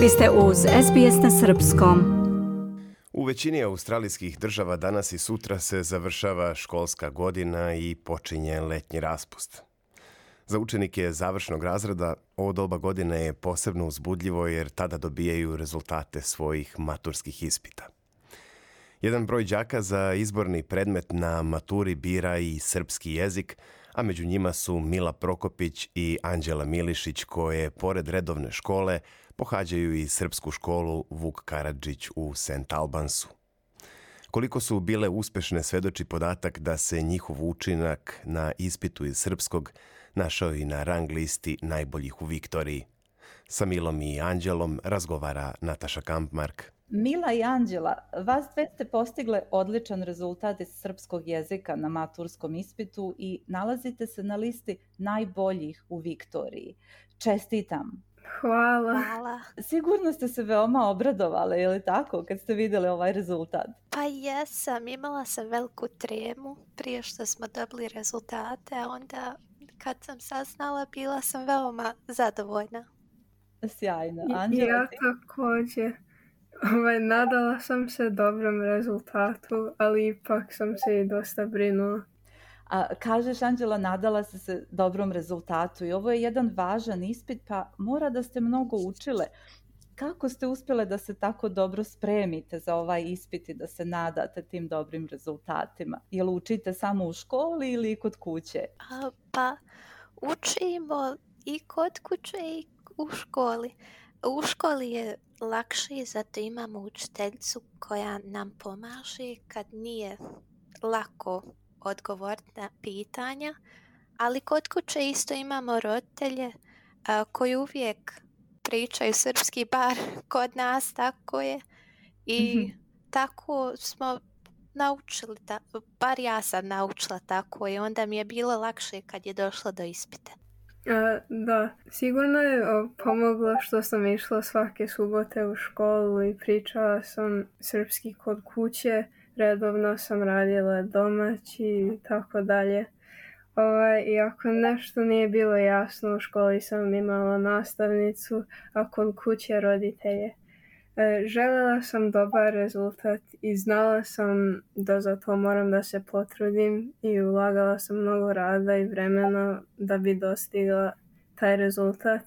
Vi uz SBS na Srpskom. U većini australijskih država danas i sutra se završava školska godina i počinje letnji raspust. Za učenike završnog razreda ovo doba godine je posebno uzbudljivo jer tada dobijaju rezultate svojih maturskih ispita. Jedan broj đaka za izborni predmet na maturi bira i srpski jezik – a među njima su Mila Prokopić i Anđela Milišić koje, pored redovne škole, pohađaju i srpsku školu Vuk Karadžić u St. Albansu. Koliko su bile uspešne svedoči podatak da se njihov učinak na ispitu iz srpskog našao i na rang listi najboljih u Viktoriji. Sa Milom i Anđelom razgovara Nataša Kampmark. Mila i Anđela, vas dve ste postigle odličan rezultat iz srpskog jezika na maturskom ispitu i nalazite se na listi najboljih u Viktoriji. Čestitam! Hvala. Sigurno ste se veoma obradovale, je li tako, kad ste vidjeli ovaj rezultat? Pa jesam, imala sam veliku tremu prije što smo dobili rezultate, a onda kad sam saznala bila sam veoma zadovoljna. Sjajno. Anđela, ja također. Ovaj, nadala sam se dobrom rezultatu, ali ipak sam se i dosta brinula. A, kažeš, Anđela, nadala se se dobrom rezultatu i ovo je jedan važan ispit, pa mora da ste mnogo učile. Kako ste uspjele da se tako dobro spremite za ovaj ispit i da se nadate tim dobrim rezultatima? Jel učite samo u školi ili i kod kuće? A, pa, učimo i kod kuće i u školi. U školi je lakše zato imamo učiteljicu koja nam pomaže kad nije lako odgovoriti na pitanja, ali kod kuće isto imamo roditelje koji uvijek pričaju srpski bar kod nas, tako je. I mhm. tako smo naučili, bar ja sam naučila tako i onda mi je bilo lakše kad je došlo do ispita. A, da, sigurno je pomoglo što sam išla svake subote u školu i pričala sam srpski kod kuće, redovno sam radila domaći i tako dalje. Ovaj, I ako nešto nije bilo jasno u školi sam imala nastavnicu, a kod kuće roditelje. E, Željela sam dobar rezultat i znala sam da za to moram da se potrudim i ulagala sam mnogo rada i vremena da bi dostigla taj rezultat.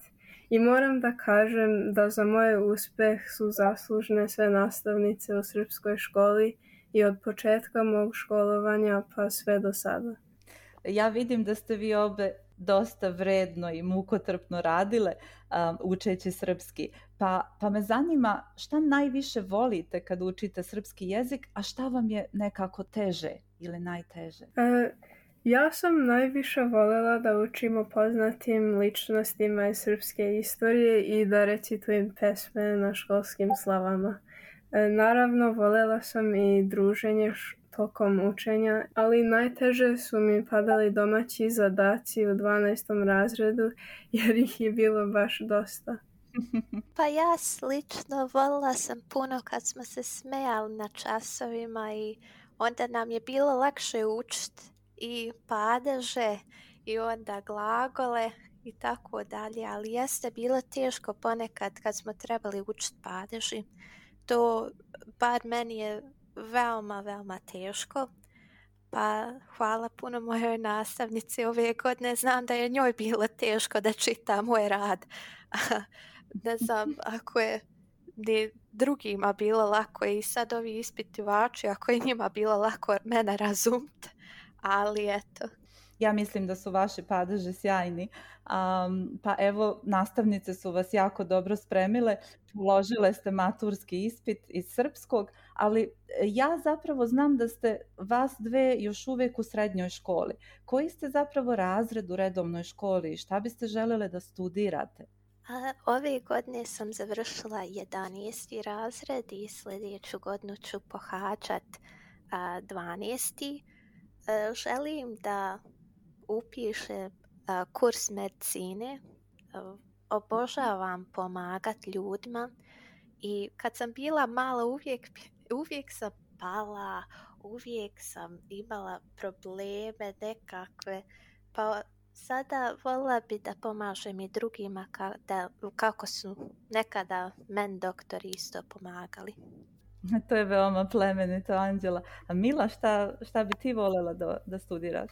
I moram da kažem da za moj uspeh su zaslužne sve nastavnice u srpskoj školi i od početka mog školovanja pa sve do sada. Ja vidim da ste vi obe dosta vredno i mukotrpno radile um, učeći srpski. Pa, pa me zanima šta najviše volite kad učite srpski jezik, a šta vam je nekako teže ili najteže? E, ja sam najviše voljela da učimo poznatim ličnostima iz srpske istorije i da recitujem pesme na školskim slavama. E, naravno, voljela sam i druženje tokom učenja, ali najteže su mi padali domaći zadaci u 12. razredu jer ih je bilo baš dosta. Pa ja slično, volila sam puno kad smo se smejali na časovima i onda nam je bilo lakše učiti i padeže i onda glagole i tako dalje, ali jeste bilo teško ponekad kad smo trebali učiti padeži to bar meni je veoma, veoma teško. Pa hvala puno mojoj nastavnici ove godine. Znam da je njoj bilo teško da čita moj rad. ne znam ako je drugima bilo lako i sad ovi ispitivači, ako je njima bilo lako mene razumt. Ali eto, ja mislim da su vaši padeži sjajni. pa evo, nastavnice su vas jako dobro spremile, uložile ste maturski ispit iz srpskog, ali e, ja zapravo znam da ste vas dve još uvijek u srednjoj školi. Koji ste zapravo razred u redovnoj školi i šta biste želele da studirate? Ove godine sam završila 11. razred i sljedeću godinu ću pohađat 12. E, želim da upiše kurs medicine. obožavam pomagat ljudima i kad sam bila mala uvijek, uvijek sam pala, uvijek sam imala probleme nekakve. Pa sada volila bi da pomažem i drugima kako su nekada men doktori isto pomagali. To je veoma plemenito, Anđela. A Mila, šta, šta bi ti volela da, da studiraš?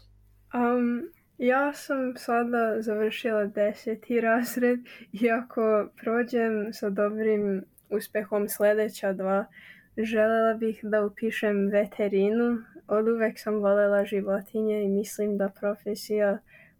Um, ja sam sada završila deseti razred i ako prođem sa dobrim uspehom sljedeća dva, želela bih da upišem veterinu. Od uvek sam voljela životinje i mislim da profesija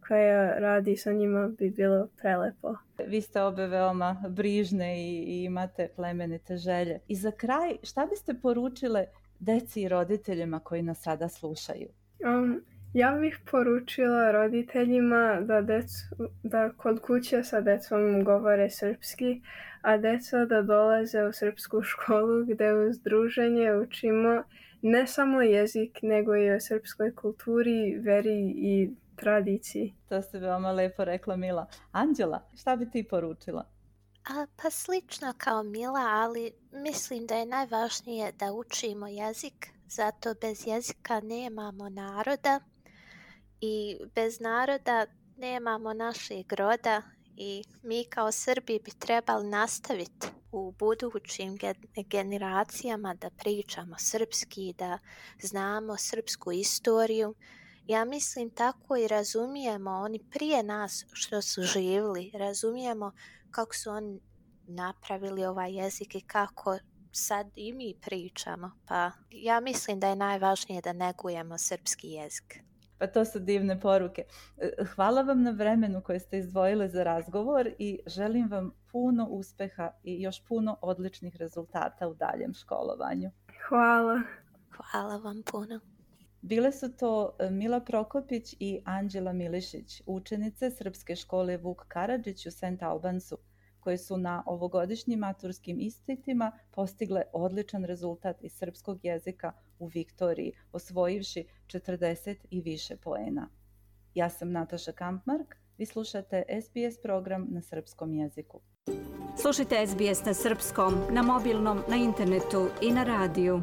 koja radi sa njima bi bilo prelepo. Vi ste obe veoma brižne i, i imate plemenite želje. I za kraj, šta biste poručile deci i roditeljima koji nas sada slušaju? Um, ja bih poručila roditeljima da, decu, da kod kuće sa decom govore srpski, a deca da dolaze u srpsku školu gde uz druženje učimo ne samo jezik, nego i o srpskoj kulturi, veri i tradiciji. To ste veoma lepo rekla, Mila. Anđela, šta bi ti poručila? A, pa slično kao Mila, ali mislim da je najvažnije da učimo jezik, zato bez jezika nemamo naroda i bez naroda nemamo našeg groda i mi kao Srbi bi trebali nastaviti u budućim generacijama da pričamo srpski, da znamo srpsku istoriju. Ja mislim tako i razumijemo oni prije nas što su živjeli, razumijemo kako su oni napravili ovaj jezik i kako sad i mi pričamo. Pa ja mislim da je najvažnije da negujemo srpski jezik. Pa to su divne poruke. E, hvala vam na vremenu koje ste izdvojile za razgovor i želim vam puno uspeha i još puno odličnih rezultata u daljem školovanju. Hvala. Hvala vam puno. Bile su to e, Mila Prokopić i Anđela Milišić, učenice Srpske škole Vuk Karadžić u St. Albansu koje su na ovogodišnjim maturskim ispitima postigle odličan rezultat iz srpskog jezika u Viktoriji, osvojivši 40 i više poena. Ja sam Nataša Kampmark, vi slušate SBS program na srpskom jeziku. Slušajte SBS na srpskom, na mobilnom, na internetu i na radiju.